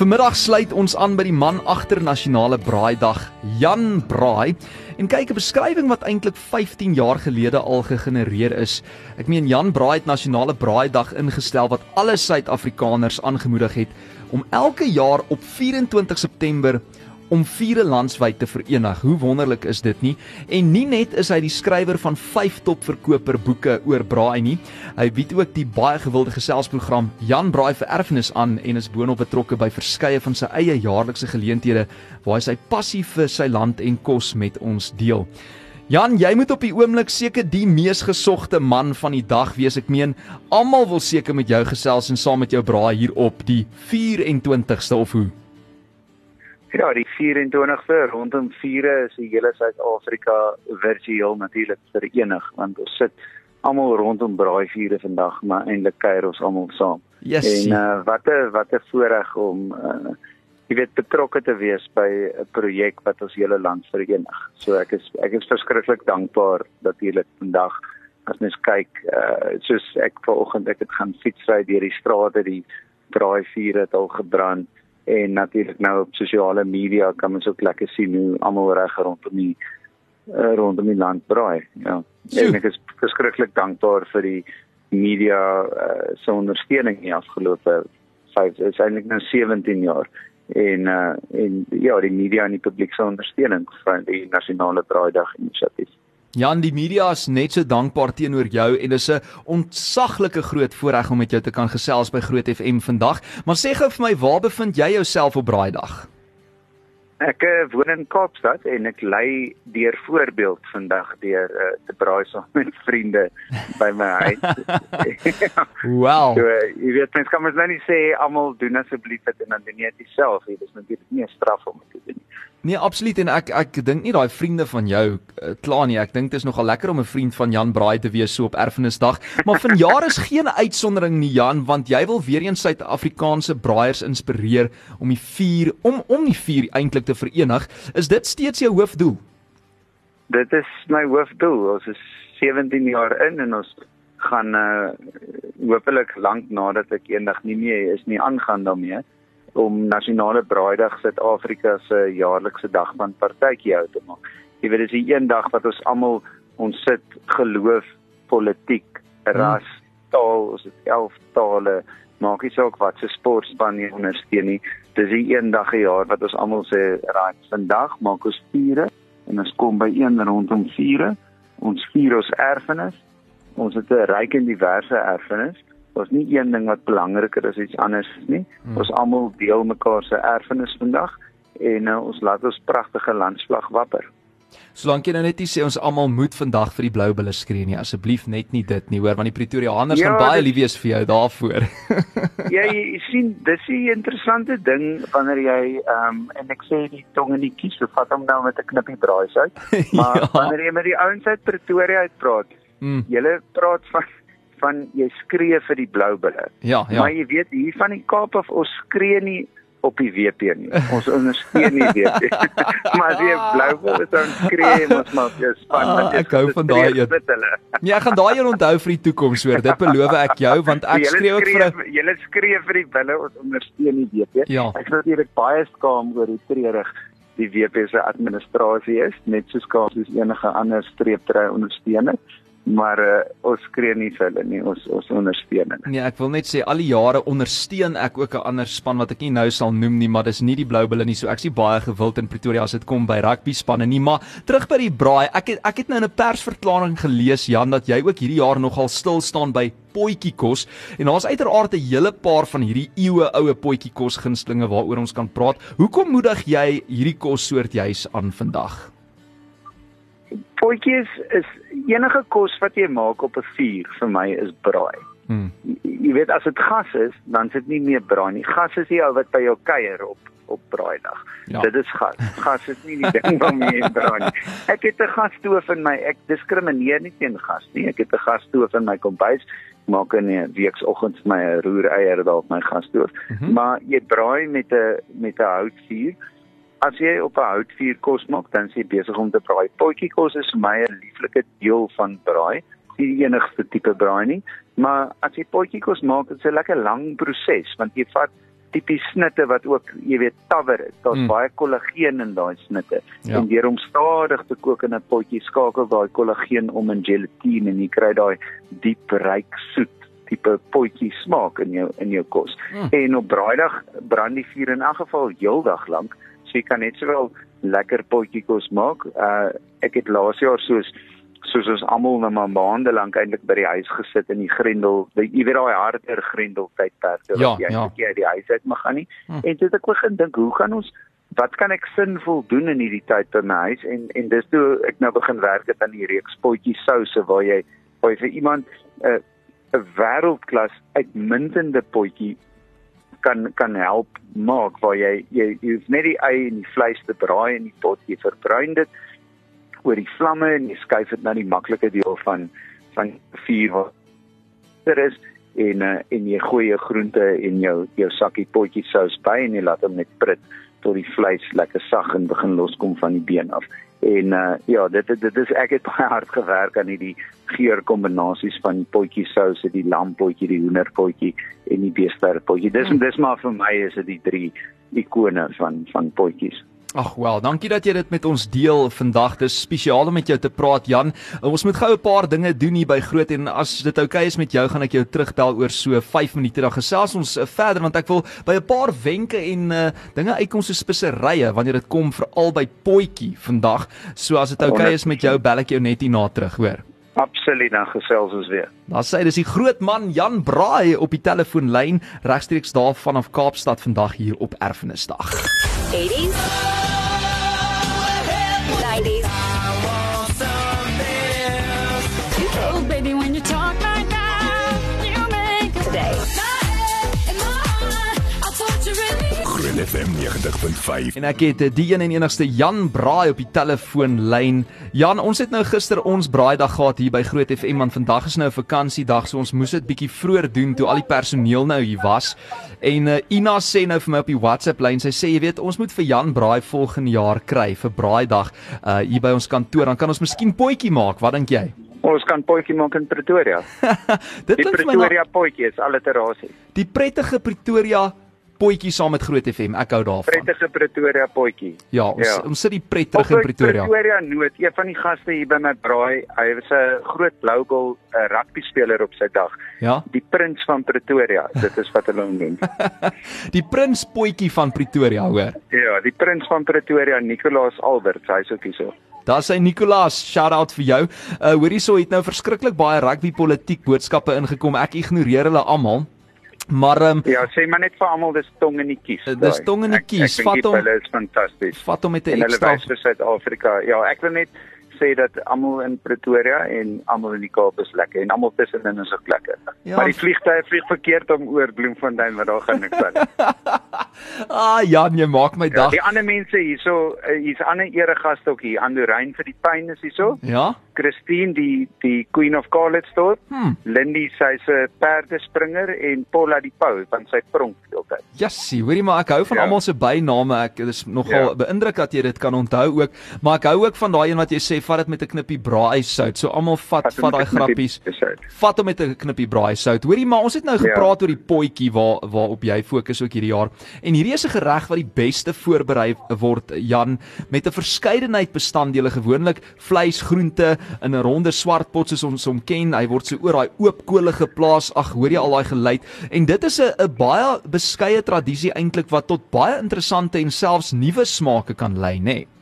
Vanmiddag sluit ons aan by die man agter nasionale braaidag, Jan Braai, en kyk 'n beskrywing wat eintlik 15 jaar gelede al gegenereer is. Ek meen Jan Braai het nasionale braaidag ingestel wat alle Suid-Afrikaners aangemoedig het om elke jaar op 24 September om vure landswyd te verenig. Hoe wonderlik is dit nie? En nie net is hy die skrywer van 5 topverkoper boeke oor braai nie. Hy bied ook die baie gewilde geselsprogram Jan Braai vir erfenis aan en is boonop betrokke by verskeie van sy eie jaarlikse geleenthede waar hy sy passie vir sy land en kos met ons deel. Jan, jy moet op die oomblik seker die mees gesogte man van die dag wees. Ek meen, almal wil seker met jou gesels en saam met jou braai hier op die 24ste of hoe? Ja, die 24ste rondom vure is die hele Suid-Afrika virtueel natuurlik verenig want ons sit almal rondom braaivure vandag, maar eintlik kuier ons almal saam. Yes, en uh, wat 'n wat 'n voorreg om uh, jy weet betrokke te wees by 'n projek wat ons hele land verenig. So ek is ek is verskriklik dankbaar natuurlik vandag as mens kyk uh, soos ek vanoggend ek het gaan fietsry deur die strate, die braaivure het al gebrand en natuurlik nou op sosiale media kan mens ook lekker sien hoe almal reg rondom die uh, rondom die land braai. Ja. En ek is verskriklik dankbaar vir die media uh, se ondersteuning in die afgelope 5 is eintlik nou 17 jaar en uh, en ja, die media en die publiek se ondersteuning vir die nasionale braaidag inisiatief. Jan, die media is net so dankbaar teenoor jou en dis 'n ontsaglike groot voorreg om met jou te kan gesels by Groot FM vandag. Maar sê gou vir my, waar bevind jy jouself op Braaidag? Ek uh, woon in Kaapstad en ek lei deur voorbeeld vandag deur uh, te braai saam met vriende by my huis. wow. So, uh, jy weet mens kan mens nou nie sê almal doen asseblief dit en dan doen jy dit self nie. Dis natuurlik nie 'n straf om te doen nie. Nee, absoluut en ek ek dink nie daai vriende van jou uh, klaar nie. Ek dink dit is nogal lekker om 'n vriend van Jan Braai te wees so op Erfenisdag. Maar vanjaar is geen uitsondering nie Jan, want jy wil weer eens Suid-Afrikaanse braaiers inspireer om die vuur om om die vuur eintlik te verenig. Is dit steeds jou hoofdoel? Dit is my hoofdoel. Ons is 17 jaar in en ons gaan uh hopelik lank nadat ek eendag nie meer is nie aangaan daarmee om nasionale braaidag Suid-Afrika se jaarlikse dag van partytjie hou te maak. Jy weet dis die een dag wat ons almal ons sit geloof, politiek, ras, taal, ons het 11 tale, maak nie saak wat se sportspan jy ondersteun nie. Dis die een dag 'n jaar wat ons almal sê, "Right, vandag maak ons vure en ons kom by een rondom vure. Ons vier ons erfenis. Ons het 'n ryk en diverse erfenis." Daar's nie een ding wat belangriker is as iets anders nie. Hmm. Ons almal deel mekaar se erfenis vandag en uh, ons laat ons pragtige landslag wapper. Solank jy nou net nie sê ons almal moet vandag vir die blou bulle skree nie, asseblief net nie dit nie, hoor, want die Pretoriaaners ja, gaan baie lief wees vir jou daarvoor. ja, jy sien, dis 'n interessante ding wanneer jy ehm um, en ek sê die tong in die kies, so vat hom nou met 'n knippie braai uit. Maar ja. wanneer jy met die ouens uit Pretoria uitpraat, mm. jy praat van van jy skree vir die blou bulle. Ja, ja. Maar jy weet hier van die Kaap af ons skree nie op die WP nie. Ons ondersteun nie WP. maar as jy blou bulle dan skree ons maar jy span met ah, Ek hou van daai een. Nee, ek gaan daai een onthou vir die toekoms hoor. Dit beloof ek jou want ek skree ook vir julle skree vir die bulle ons ondersteun nie WP. Ja. Ek is natuurlik baie skaam oor hoe treurig die WP se administrasie is, net soos skaam soos enige ander streeptry ondersteuner maar uh, ons skree nie vir hulle nie ons ons ondersteun hulle. Nee, ek wil net sê al die jare ondersteun ek ook 'n ander span wat ek nie nou sal noem nie, maar dis nie die Blou Bulle nie. So ek sien baie gewild in Pretoria as dit kom by rugby spanne nie, maar terug by die braai. Ek het ek het nou 'n persverklaring gelees Jan dat jy ook hierdie jaar nogal stil staan by potjie kos en daar's uiteraard 'n hele paar van hierdie eeue oue potjie kos gunstlinge waaroor ons kan praat. Hoekom moedig jy hierdie kossoort juis aan vandag? Potjies is enige kos wat jy maak op 'n vuur vir my is braai. Hmm. Jy, weet as dit gas is, dan is dit nie meer braai nie. Gas is die ou wat by jou kuier op op braaidag. Ja. Dit is gas. Gas is nie die ding waarmee jy braai nie. Ek het 'n gasstoof in my. Ek diskrimineer nie teen gas nie. Ek het 'n gasstoof in my kombuis. Maak in 'n weeksoggends my roereier op my gasstoof. Mm -hmm. Maar jy braai met 'n met 'n houtvuur as jy op 'n houtvuur kos maak, dan is jy besig om te braai. Potjie kos is vir my 'n lieflike deel van braai. Nie die enigste tipe braai nie, maar as jy potjie kos maak, dit is 'n lekker lang proses want jy vat tipies snitte wat ook, jy weet, tawer is. Daar's mm. baie kollageen in daai snitte. Ja. En deur om stadig te kook in 'n potjie skakel daai kollageen om in gelatine en jy kry daai diep ryk soet tipe potjie smaak in jou in jou kos. Mm. En op braaidag brand die vuur in elk geval heeldag lank. So jy kan net sowel lekker potjie kos maak. Uh ek het laas jaar soos soos ons almal nou maar maande lank eintlik by die huis gesit in die grendel, jy weet daai harder grendel tydperk wat ja, jy ja. net uit die huis uit mag gaan nie. Hm. En toe het ek begin dink, hoe gaan ons wat kan ek sinvol doen in hierdie tyd by my huis en en dis toe ek nou begin werk het aan die reeks potjie souse waar jy waar jy vir iemand 'n uh, 'n wêreldklas uitmuntende potjie kan kan help maak waar jy jy jy net die ei en die vleis te braai in die pot jy verbruin dit oor die vlamme en jy skuif dit na die maklike deel van van vuur wat er is en uh, en jy gooi jou groente en jou jou sakkie potjie sous by en jy laat hom net prit tot die vleis lekker sag en begin loskom van die been af. En uh ja, dit dit is ek het baie hard gewerk aan hierdie geurkombinasies van die potjie sous, die lampotjie, die hoenderpotjie en die beesterpotjie. Dis hmm. dis maar vir my is dit die drie ikone van van potjies. Ag wel, dankie dat jy dit met ons deel vandag. Dis spesiaal om met jou te praat Jan. Ons moet gou 'n paar dinge doen hier by Groot en as dit oukei okay is met jou, gaan ek jou terugbel oor so 5 minute dan gesels ons uh, verder want ek wil by 'n paar wenke en uh, dinge uitkom so speserye wanneer dit kom vir albei potjie vandag. So as dit oukei okay is met jou, bel ek jou net hierna terug, hoor. Absoluut, dan gesels ons weer. Dan sê dis die groot man Jan Braai op die telefoonlyn regstreeks daar vanaf Kaapstad vandag hier op Erfenisdag. 80s FM 90.5. En ek het eh, die een en enigste Jan Braai op die telefoonlyn. Jan, ons het nou gister ons braaidag gehad hier by Groot FM want vandag is nou 'n vakansiedag, so ons moes dit bietjie vroeër doen toe al die personeel nou hier was. En uh, Ina sê nou vir my op die WhatsApp lyn, sy sê jy weet, ons moet vir Jan Braai volgende jaar kry vir braaidag uh hier by ons kantoor, dan kan ons miskien potjie maak. Wat dink jy? Ons kan potjie maak in Pretoria. Dit klink my Pretoria potjie is alliterasie. Die prettige Pretoria potjie saam met Groot FM. Ek hou daarvan. Prettige Pretoria potjie. Ja, ons ja. ons sit die pret terug in Pretoria. Pretoria Noord, een van die gaste hier by my braai, hy was 'n groot blou goal rugby speler op sy dag. Ja. Die prins van Pretoria, dit is wat hulle hom noem. die prins potjie van Pretoria, hoor. Ja, die prins van Pretoria, Nicolaas Albert, hy's ook hierso. Daar sê Nicolaas, shout out vir jou. Uh hoorie so het nou verskriklik baie rugby politiek boodskappe ingekom. Ek ignoreer hulle almal. Maar um, ja, sê maar net vir almal dis tong in die kies. Dis tong in die kies. Vat hom. Hulle is fantasties. Vat hom met 'n ekstra vir Suid-Afrika. Ja, ek wil net sê dat almal in Pretoria en almal in die Kaap is lekker en almal tussenin is ook lekker. Ja, maar die vliegtye vlieg verkeerd om oor Bloemfontein wat daar gaan niks aan. ah Jan, jy maak my ja, dag. Ja, die ander mense hierso, uh, hier's ander eregaste ook hier. Andorrein vir die pyn is hierso. Ja. Christine die die Queen of Carletsdorp. Hmm. Lindy sy's 'n perdespringer en Paula die Pau van sy pronk heeltyd. Jessie, hoorie maar ek hou van ja. almal se byname. Ek is nogal ja. beïndruk dat jy dit kan onthou ook, maar ek hou ook van daai een wat jy sê vat dit met 'n knippie braai sout. So almal vat vat, daai grappies. Vat hom met 'n knippie braai sout. Hoorie, maar ons het nou ja. gepraat ja. oor die potjie waar waarop jy fokus ook hierdie jaar. En hierdie is 'n gereg wat die beste voorberei word, Jan, met 'n verskeidenheid bestanddele, gewoonlik vleis, groente in 'n ronde swart pot soos ons hom ken. Hy word so oor daai oop kole geplaas. Ag, hoor jy al daai geluid? En dit is 'n 'n baie beskeie tradisie eintlik wat tot baie interessante en selfs nuwe smake kan lei, nê? Nee.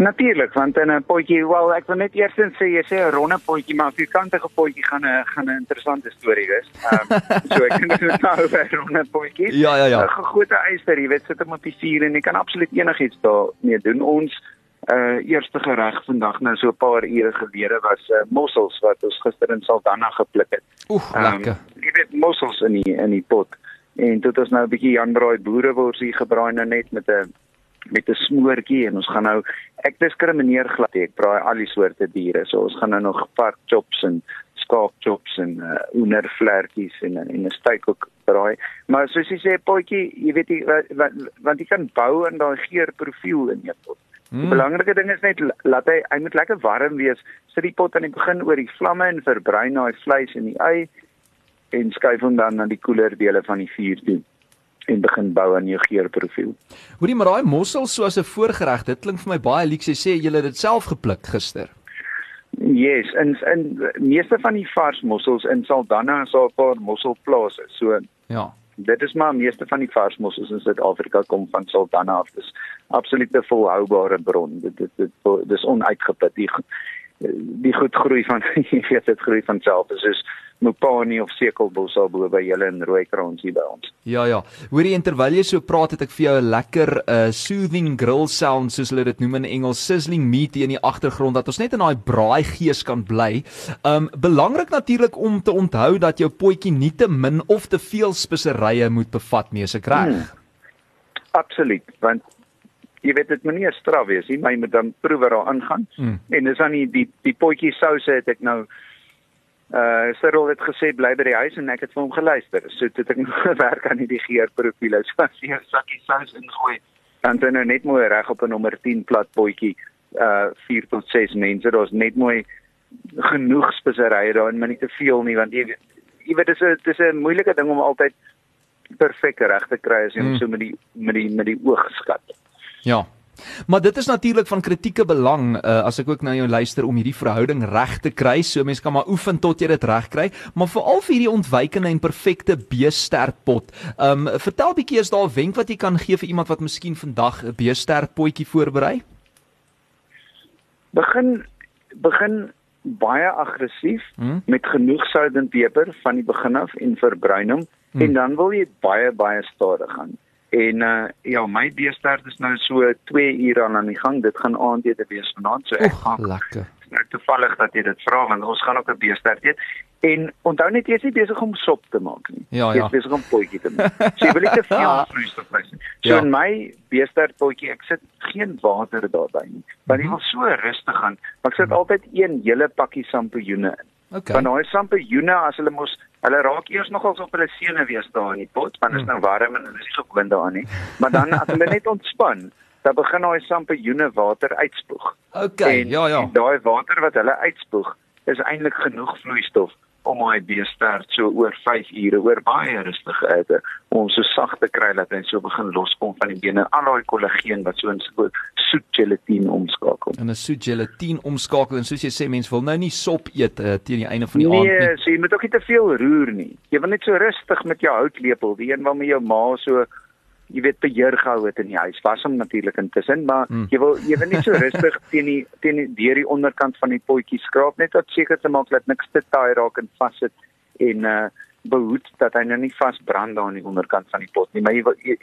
Natuurlik, want in 'n potjie, wel ek wil net eers sê jy sê 'n ronde potjie, maar 'n vierkantige potjie gaan 'n gaan 'n interessante storie wees. Ehm um, so ek dink dit nou 'n ronde potjie. Ja ja ja. 'n Gegote yster, jy weet, sit hom op die vuur en jy kan absoluut enigiets daarmee doen. Ons uh eerste gereg vandag nou so 'n paar ure gelede was uh, mossels wat ons gister in Saldanha gepluk het. Oeg, um, lekker. Jy weet mossels in die in die pot. En dit is nou 'n bietjie Janbraai boereworsie gebraai nou net met 'n met 'n smoortjie en ons gaan nou ek diskrimineer glad ek braai al die soorte diere so ons gaan nou nog park chops en skaap chops en uh, oenervlerkies en en 'n steak ook braai maar soos jy sê potjie jy weet jy want jy kan bou in daai geurprofiel in jou pot Hmm. Die belangrike ding is net laat hy hy moet lekker warm wees. Sit die pot aan die begin oor die vlamme en verbrei daai vleis en die ei en skuif hom dan na die koeler dele van die vuur toe en begin bou aan jou geurprofiel. Hoorie maar daai mossel soos 'n voorgereg, dit klink vir my baie lekker. Jy sê jy het dit self gepluk gister. Yes, en en meeste van die vars mossels in Saldanha is daar 'n paar mosselplase. So ja. Dit is maar meeste van die vars mossels in Suid-Afrika kom van Saldanha af. Dis absolute volhoubare bron. Dit dit dit dis onuitgeput. Die die goed groei van jy weet dit groei van self. Dit is Mopani of Sekelbos al bo by julle in Rooikrans hier by ons. Ja ja. Hoorie en terwyl jy so praat het ek vir jou 'n lekker uh soothing grill sound soos hulle dit noem in Engels sizzling meat in die agtergrond dat ons net in daai braai gees kan bly. Um belangrik natuurlik om te onthou dat jou potjie nie te min of te veel speserye moet bevat nie, is ek reg? Hmm. Absoluut, want jy weet dit moet nie 'n straf wees nie, maar jy moet dan proewe daar aangaan. Hmm. En dis dan die die, die potjie souse het ek nou uh Cyril het gesê bly by die huis en ek het vir hom geluister. So toe het ek nog gewerk aan hierdie geurprofiele. So as jy 'n sakkie sous ingooi, dan dan nou net mooi reg op 'n nommer 10 plat potjie uh 4 tot 6 mense. Daar's net mooi genoeg speserye daarin, maar nie te veel nie want jy jy weet dis 'n dis 'n moeilike ding om altyd perfek reg te kry as jy mm. so met die met die met die oog skat. Ja. Maar dit is natuurlik van kritieke belang uh, as ek ook na jou luister om hierdie verhouding reg te kry. So mense kan maar oefen tot jy dit reg kry, maar veral vir hierdie ontwykende en perfekte beestertpot. Ehm um, vertel bietjie is daar 'n wenk wat jy kan gee vir iemand wat miskien vandag 'n beestertpotjie voorberei? Begin begin baie aggressief hmm? met genoeg sout en peper van die begin af en verbruin hom hmm. en dan wil jy baie baie stadig gaan. En uh ja, my beesterd is nou so 2 ure aan aan die gang. Dit gaan aandete wees vanaand, so ek gaan lekker. Nou toevallig dat jy dit vra want ons gaan ook 'n beesterd eet. En onthou net jy is nie besig om sop te maak nie. Ja, ja. Jy is besig om potjie te maak. So jy wil nie te veel vloeistof hê nie. So ja. in my beesterd potjie, ek sit geen water daarbey nie. Want jy mhm. wil so rustig gaan. Ek sit altyd een hele pakkie sampioene in. Okay. Want daai sampioene as hulle mos hulle raak eers nogals op hulle senuwees daar in die pot, want dit is hmm. nou warm en hulle is so gewoond daaraan nie. Maar dan as hulle net ontspan, dan begin daai sampioene water uitspoeg. Okay, en, ja ja. Daai water wat hulle uitspoeg, is eintlik genoeg vloeistof om hy beesterd so oor 5 ure oor baie rustige ete om so sag te kry dat hy so begin loskom van die bene al daai kollageen wat so in so soet gelatine omskakel. En 'n soet gelatine omskakel en soos jy sê mense wil nou nie sop eet uh, teen die einde van die nee, aand nie. Nee, so jy moet ook nie te veel roer nie. Jy wil net so rustig met jou houtlepel, die een waarmee jou ma so jy weet beheer gehou het in die huis. Was hom natuurlik intussen, maar hmm. jy wil jy wil net so rustig teen die teen die deur die onderkant van die potjie skraap net om seker te maak dat niks te taai raak en vassit en uh behoed dat hy nou nie vasbrand daar aan die onderkant van die pot nie. Maar jy wil jy,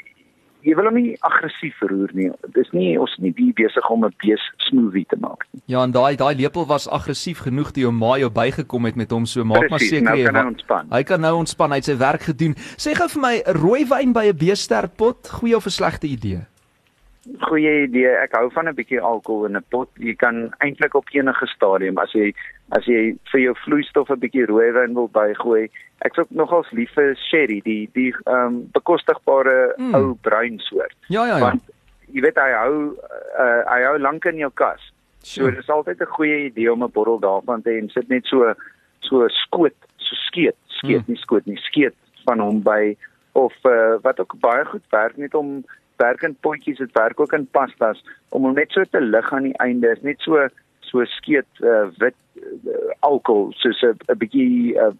jy wil hom nie aggressief verroer nie. Dis nie ons nie die besig om 'n bees smoothie te maak nie. Ja, en daai daai lepel was aggressief genoeg toe jou ma jou bygekom het met hom so maak maar seker nou hy ontspan. Hy kan nou ontspan, hy het sy werk gedoen. Sê gou vir my, rooi wyn by 'n beesterpot, goeie of 'n slegte idee? Goeie idee. Ek hou van 'n bietjie alkohol in 'n pot. Jy kan eintlik op enige stadium as jy as jy vir jou vloeistof 'n bietjie rooiwyn wil bygooi. Ek's ook nogals lief vir sherry, die die ehm um, bekostigbare mm. ou bruin soort. Ja ja ja. Want jy weet hy hou uh, hy hou lank in jou kas. So dit is altyd 'n goeie idee om 'n bottel daarvan te hê en sit net so so skoot, so skeet, skeet mm. nie skoot nie, skeet van hom by of uh, wat ook baie goed werk net om werk in potjies, dit werk ook in pastas om hom net so te lig aan die einde. Is net so so skeet uh, wit uh, alkohol soos 'n bietjie uh,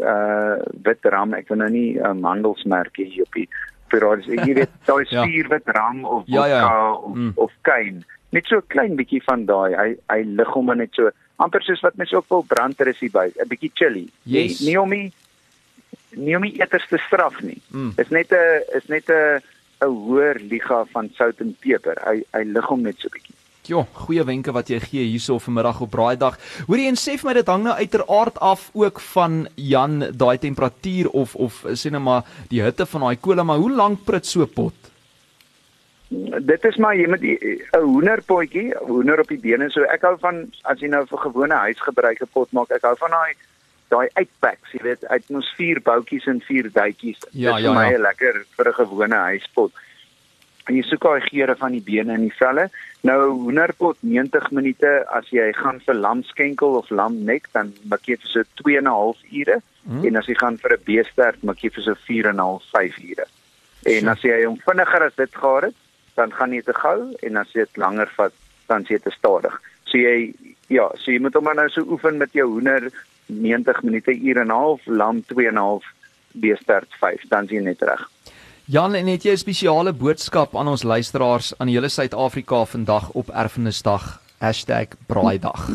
uh wit ram ek weet nou nie um, handelsmerkie hier op die Ferrari jy weet daai ja. stuur wit ram of vodka ja, ja. of mm. of kain net so 'n klein bietjie van daai hy hy lig hom net so amper soos wat mens ook wil brander is hier by 'n bietjie chili yes. nie, nie om nie nie om eers te straf nie mm. is net 'n is net 'n 'n hoër liga van sout en peper hy hy lig hom net so bietjie Jo, goeie wenke wat jy gee hierso vanmiddag op braaidag. Hoorie en sê vir my dit hang nou uiteraard af ook van Jan daai temperatuur of of sê net maar die hitte van daai kolle, maar hoe lank prit so pot? Dit is maar jy met 'n hoenderpotjie, hoender op die bene. So ek hou van as jy nou vir gewone huisgebruike pot maak, ek hou van daai daai uitpacks, jy weet, uit ons vier boutjies en vier duitjies. Ja, Dit is vir my ja. lekker vir 'n gewone huispot en jy soek daai geure van die bene en die velle. Nou hoenderpot 90 minute as jy gaan vir lamskenkel of lamnek dan maak jy vir so 2 en 'n half ure hmm. en as jy gaan vir 'n beestert maak jy vir so 4 en 'n half 5 ure. En as jy hom vinniger as dit gehad het, dan gaan jy te gou en as jy dit langer vat, dan jy te stadig. So jy ja, so jy moet hom nou so oefen met jou hoender 90 minute uur en 'n half, lam 2 en 'n half, beesterd 5, dan is jy net reg. Jan, en het jy 'n spesiale boodskap aan ons luisteraars aan die hele Suid-Afrika vandag op Erfenisdag #braaidag?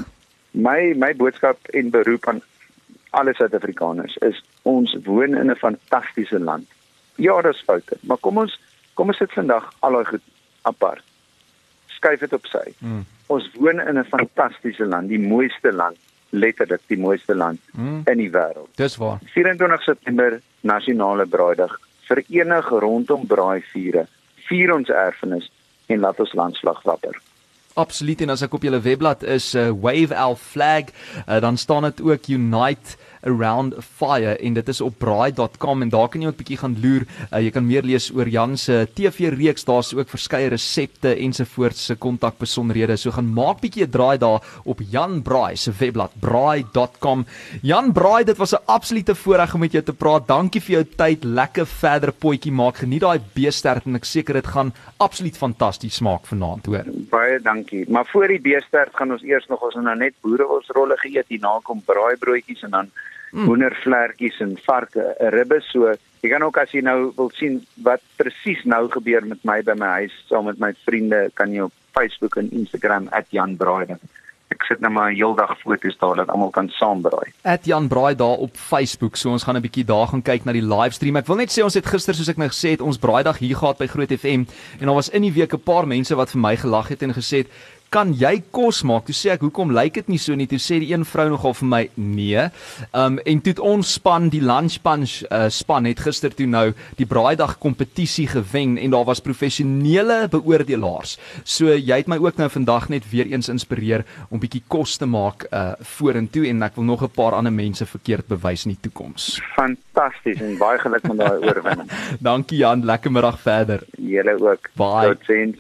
My my boodskap en beroep aan alle Suid-Afrikaners is ons woon in 'n fantastiese land. Ja, daar's foute, maar kom ons kom ons sit vandag al daai goed apart. Skuif dit op sy. Hmm. Ons woon in 'n fantastiese land, die mooiste land, letterlik die mooiste land hmm. in die wêreld. Dis waar. 24 September nasionale braaidag verenig rondom braaivure, vier ons erfenis en laat ons landslag wapper. Absoluut en as ek op julle webblad is uh, Wave Our Flag, uh, dan staan dit ook Unite Around Fire en dit is op braai.com en daar kan jy ook bietjie gaan loer. Uh, jy kan meer lees oor Jan se TV reeks, daar's ook verskeie resepte ensovoorts se kontakbesonderhede. So gaan maak bietjie 'n draai daar op Jan Braai se webblad braai.com. Jan Braai, dit was 'n absolute voorreg om met jou te praat. Dankie vir jou tyd. Lekker verder potjie maak. Geniet daai beestert en ek seker dit gaan absoluut fantasties smaak vanaand, hoor. Baie dankie. Maar voor die beestert gaan ons eers nog ons nou net boereosrolle geëet. Hierna kom braaibroodjies en dan mm. hoendervlekkies en varke, 'n ribbe so. Jy kan ook as jy nou wil sien wat presies nou gebeur met my by my huis saam met my vriende, kan jy op Facebook en Instagram @janbraai. Ek sit nou maar heeldag foto's daar dat almal kan saambraai. @janbraai daar op Facebook. So ons gaan 'n bietjie daar gaan kyk na die livestream. Ek wil net sê ons het gister soos ek nou gesê het, ons braaidag hier gehad by Groot FM en daar was in die week 'n paar mense wat vir my gelag het en gesê het kan jy kos maak? Toe sê ek, "Hoekom lyk dit nie so nie?" Toe sê die een vrou nogal vir my, "Nee." Um en toe het ons span, die lunch punch uh, span het gister toe nou die braaidag kompetisie gewen en daar was professionele beoordelaars. So jy het my ook nou vandag net weer eens inspireer om bietjie kos te maak uh vorentoe en ek wil nog 'n paar ander mense verkeerd bewys in die toekoms. Fantasties en baie geluk met daai oorwinning. Dankie Jan, lekker middag verder. Julle ook. Bye. Totsiens.